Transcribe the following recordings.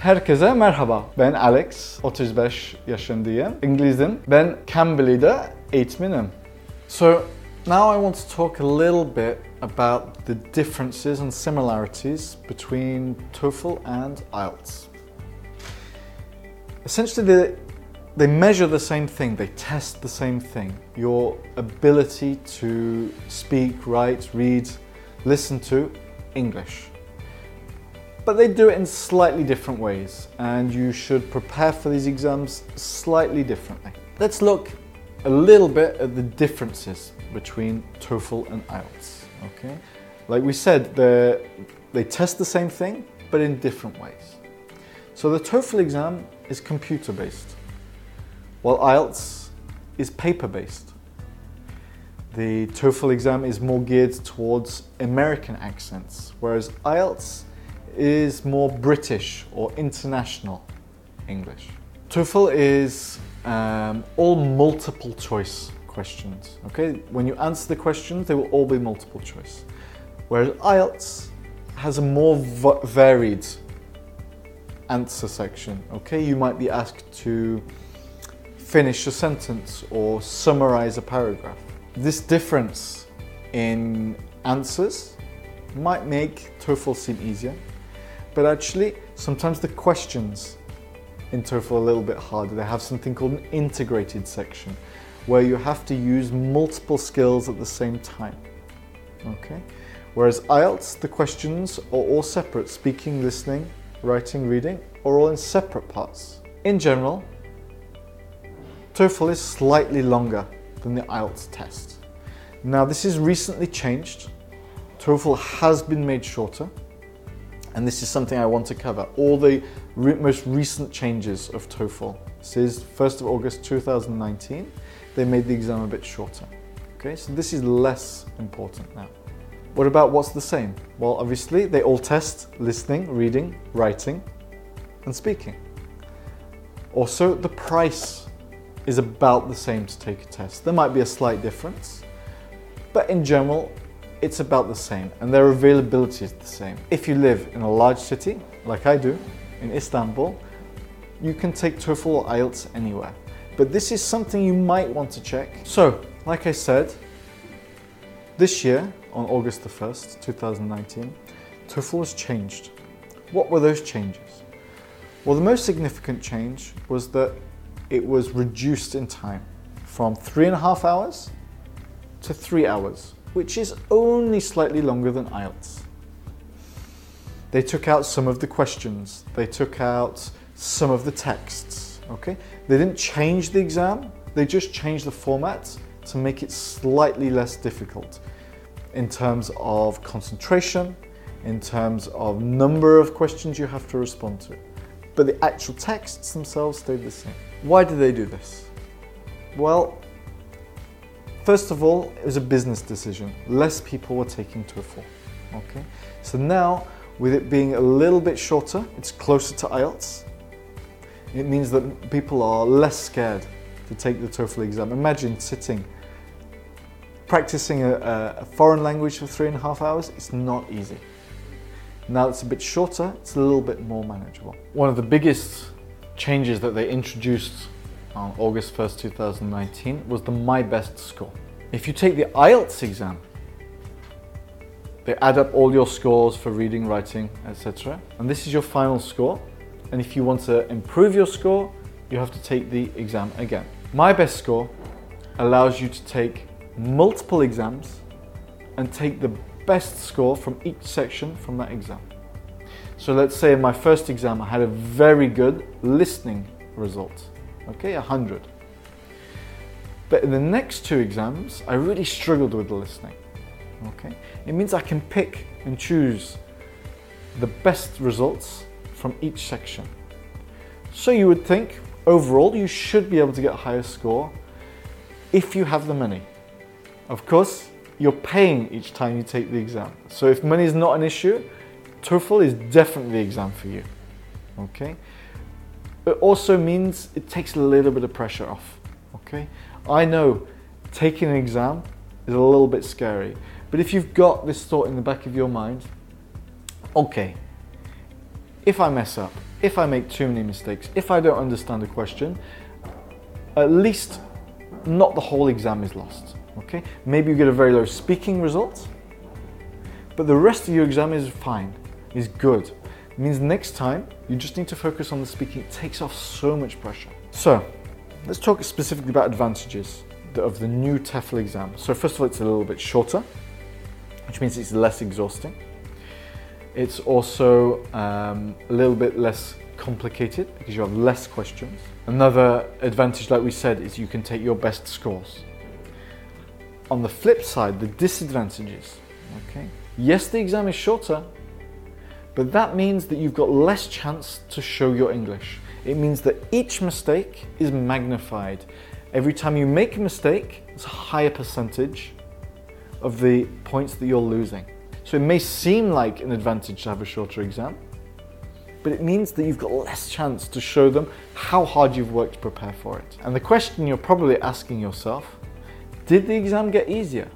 Herkese merhaba. Ben Alex, 35 yaşındayım. İngilizim. Ben Cambly'de eğitmenim. So, now I want to talk a little bit about the differences and similarities between TOEFL and IELTS. Essentially, they, they measure the same thing, they test the same thing your ability to speak, write, read, listen to English. But they do it in slightly different ways, and you should prepare for these exams slightly differently. Let's look a little bit at the differences between TOEFL and IELTS. Okay, like we said, they test the same thing, but in different ways. So the TOEFL exam is computer based, while IELTS is paper based. The TOEFL exam is more geared towards American accents, whereas IELTS is more British or international English. TOEFL is um, all multiple choice questions. Okay, when you answer the questions, they will all be multiple choice. Whereas IELTS has a more varied answer section. Okay, you might be asked to finish a sentence or summarize a paragraph. This difference in answers might make TOEFL seem easier, but actually, sometimes the questions in TOEFL are a little bit harder. They have something called an integrated section where you have to use multiple skills at the same time. Okay? Whereas IELTS, the questions are all separate speaking, listening, writing, reading, are all in separate parts. In general, TOEFL is slightly longer than the IELTS test. Now, this is recently changed. TOEFL has been made shorter and this is something I want to cover. All the re most recent changes of TOEFL. This is 1st of August 2019. They made the exam a bit shorter. Okay, so this is less important now. What about what's the same? Well, obviously, they all test listening, reading, writing, and speaking. Also, the price is about the same to take a test. There might be a slight difference, but in general, it's about the same and their availability is the same. If you live in a large city, like I do, in Istanbul, you can take TOEFL or IELTS anywhere. But this is something you might want to check. So, like I said, this year, on August the 1st, 2019, TOEFL was changed. What were those changes? Well, the most significant change was that it was reduced in time from three and a half hours to three hours which is only slightly longer than IELTS. They took out some of the questions, they took out some of the texts, okay? They didn't change the exam, they just changed the format to make it slightly less difficult in terms of concentration, in terms of number of questions you have to respond to. But the actual texts themselves stayed the same. Why did they do this? Well, First of all, it was a business decision. Less people were taking TOEFL. Okay, so now with it being a little bit shorter, it's closer to IELTS. It means that people are less scared to take the TOEFL exam. Imagine sitting, practicing a, a foreign language for three and a half hours. It's not easy. Now it's a bit shorter, it's a little bit more manageable. One of the biggest changes that they introduced on August 1st, 2019 was the My Best score. If you take the IELTS exam, they add up all your scores for reading, writing, etc. And this is your final score. And if you want to improve your score, you have to take the exam again. My Best score allows you to take multiple exams and take the best score from each section from that exam. So let's say in my first exam I had a very good listening result okay, 100. But in the next two exams, I really struggled with the listening, okay? It means I can pick and choose the best results from each section. So you would think, overall, you should be able to get a higher score if you have the money. Of course, you're paying each time you take the exam. So if money is not an issue, TOEFL is definitely the exam for you, okay? It also means it takes a little bit of pressure off. Okay, I know taking an exam is a little bit scary, but if you've got this thought in the back of your mind, okay, if I mess up, if I make too many mistakes, if I don't understand a question, at least not the whole exam is lost. Okay? Maybe you get a very low speaking result, but the rest of your exam is fine, is good. Means next time you just need to focus on the speaking. It takes off so much pressure. So, let's talk specifically about advantages of the new TOEFL exam. So first of all, it's a little bit shorter, which means it's less exhausting. It's also um, a little bit less complicated because you have less questions. Another advantage, like we said, is you can take your best scores. On the flip side, the disadvantages, okay? Yes, the exam is shorter, but that means that you've got less chance to show your English. It means that each mistake is magnified. Every time you make a mistake, it's a higher percentage of the points that you're losing. So it may seem like an advantage to have a shorter exam, but it means that you've got less chance to show them how hard you've worked to prepare for it. And the question you're probably asking yourself, did the exam get easier?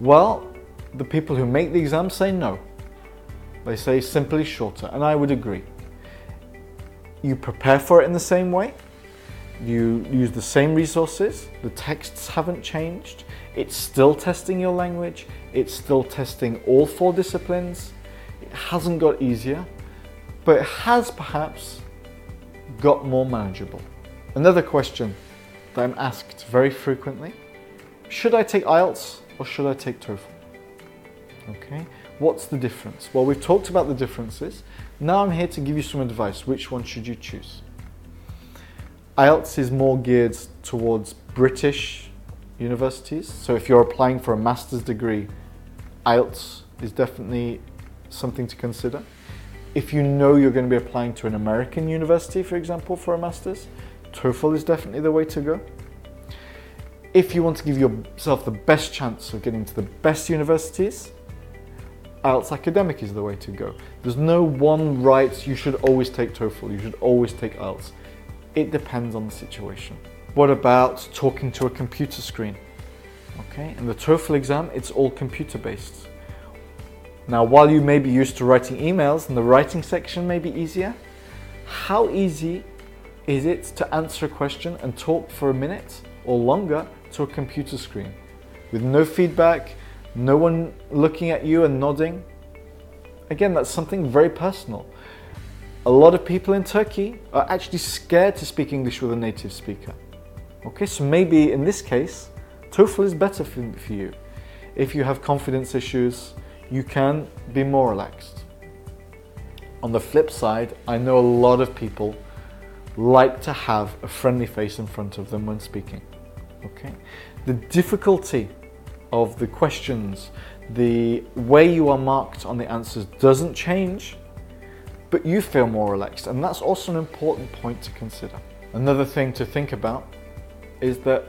Well, the people who make the exam say no. They say simply shorter, and I would agree. You prepare for it in the same way, you use the same resources, the texts haven't changed, it's still testing your language, it's still testing all four disciplines, it hasn't got easier, but it has perhaps got more manageable. Another question that I'm asked very frequently should I take IELTS or should I take TOEFL? Okay, what's the difference? Well, we've talked about the differences. Now I'm here to give you some advice. Which one should you choose? IELTS is more geared towards British universities. So if you're applying for a master's degree, IELTS is definitely something to consider. If you know you're going to be applying to an American university, for example, for a master's, TOEFL is definitely the way to go. If you want to give yourself the best chance of getting to the best universities, IELTS academic is the way to go. There's no one right, you should always take TOEFL, you should always take IELTS. It depends on the situation. What about talking to a computer screen? Okay, in the TOEFL exam, it's all computer based. Now, while you may be used to writing emails and the writing section may be easier, how easy is it to answer a question and talk for a minute or longer to a computer screen with no feedback, no one looking at you and nodding? Again, that's something very personal. A lot of people in Turkey are actually scared to speak English with a native speaker. Okay, so maybe in this case, TOEFL is better for, for you. If you have confidence issues, you can be more relaxed. On the flip side, I know a lot of people like to have a friendly face in front of them when speaking. Okay? The difficulty of the questions, the way you are marked on the answers doesn't change but you feel more relaxed. And that's also an important point to consider. Another thing to think about is that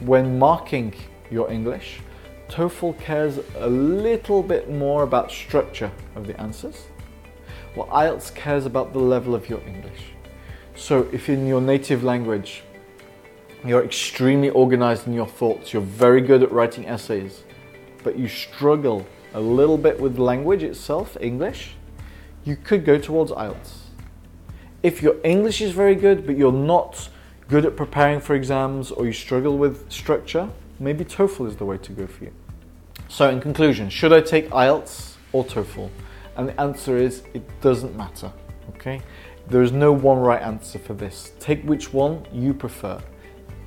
when marking your English, TOEFL cares a little bit more about structure of the answers, while IELTS cares about the level of your English. So if in your native language, you're extremely organized in your thoughts, you're very good at writing essays, but you struggle a little bit with language itself, English, you could go towards IELTS. If your English is very good, but you're not good at preparing for exams or you struggle with structure, maybe TOEFL is the way to go for you. So, in conclusion, should I take IELTS or TOEFL? And the answer is it doesn't matter. Okay? There is no one right answer for this. Take which one you prefer.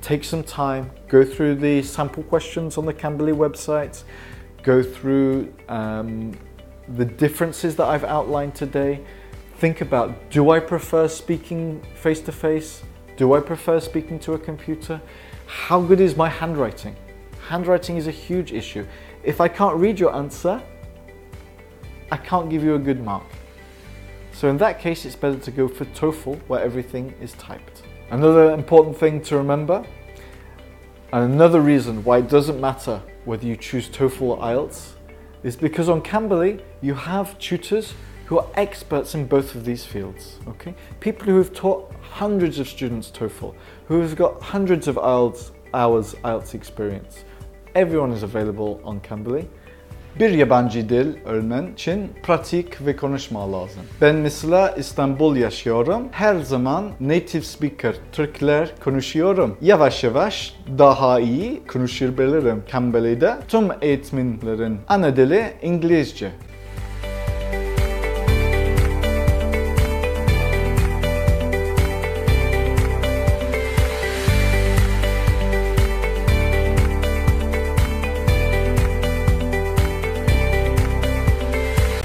Take some time, go through the sample questions on the Cambly website, go through um, the differences that I've outlined today, think about do I prefer speaking face to face? Do I prefer speaking to a computer? How good is my handwriting? Handwriting is a huge issue. If I can't read your answer, I can't give you a good mark. So in that case, it's better to go for TOEFL where everything is typed. Another important thing to remember, and another reason why it doesn't matter whether you choose TOEFL or IELTS, is because on Cambly you have tutors who are experts in both of these fields. Okay, people who have taught hundreds of students TOEFL, who have got hundreds of IELTS, hours IELTS experience. Everyone is available on Cambly, Bir yabancı dil öğrenmen için pratik ve konuşma lazım. Ben mesela İstanbul yaşıyorum. Her zaman native speaker Türkler konuşuyorum. Yavaş yavaş daha iyi konuşabilirim Cambly'de. Tüm eğitmenlerin ana dili İngilizce.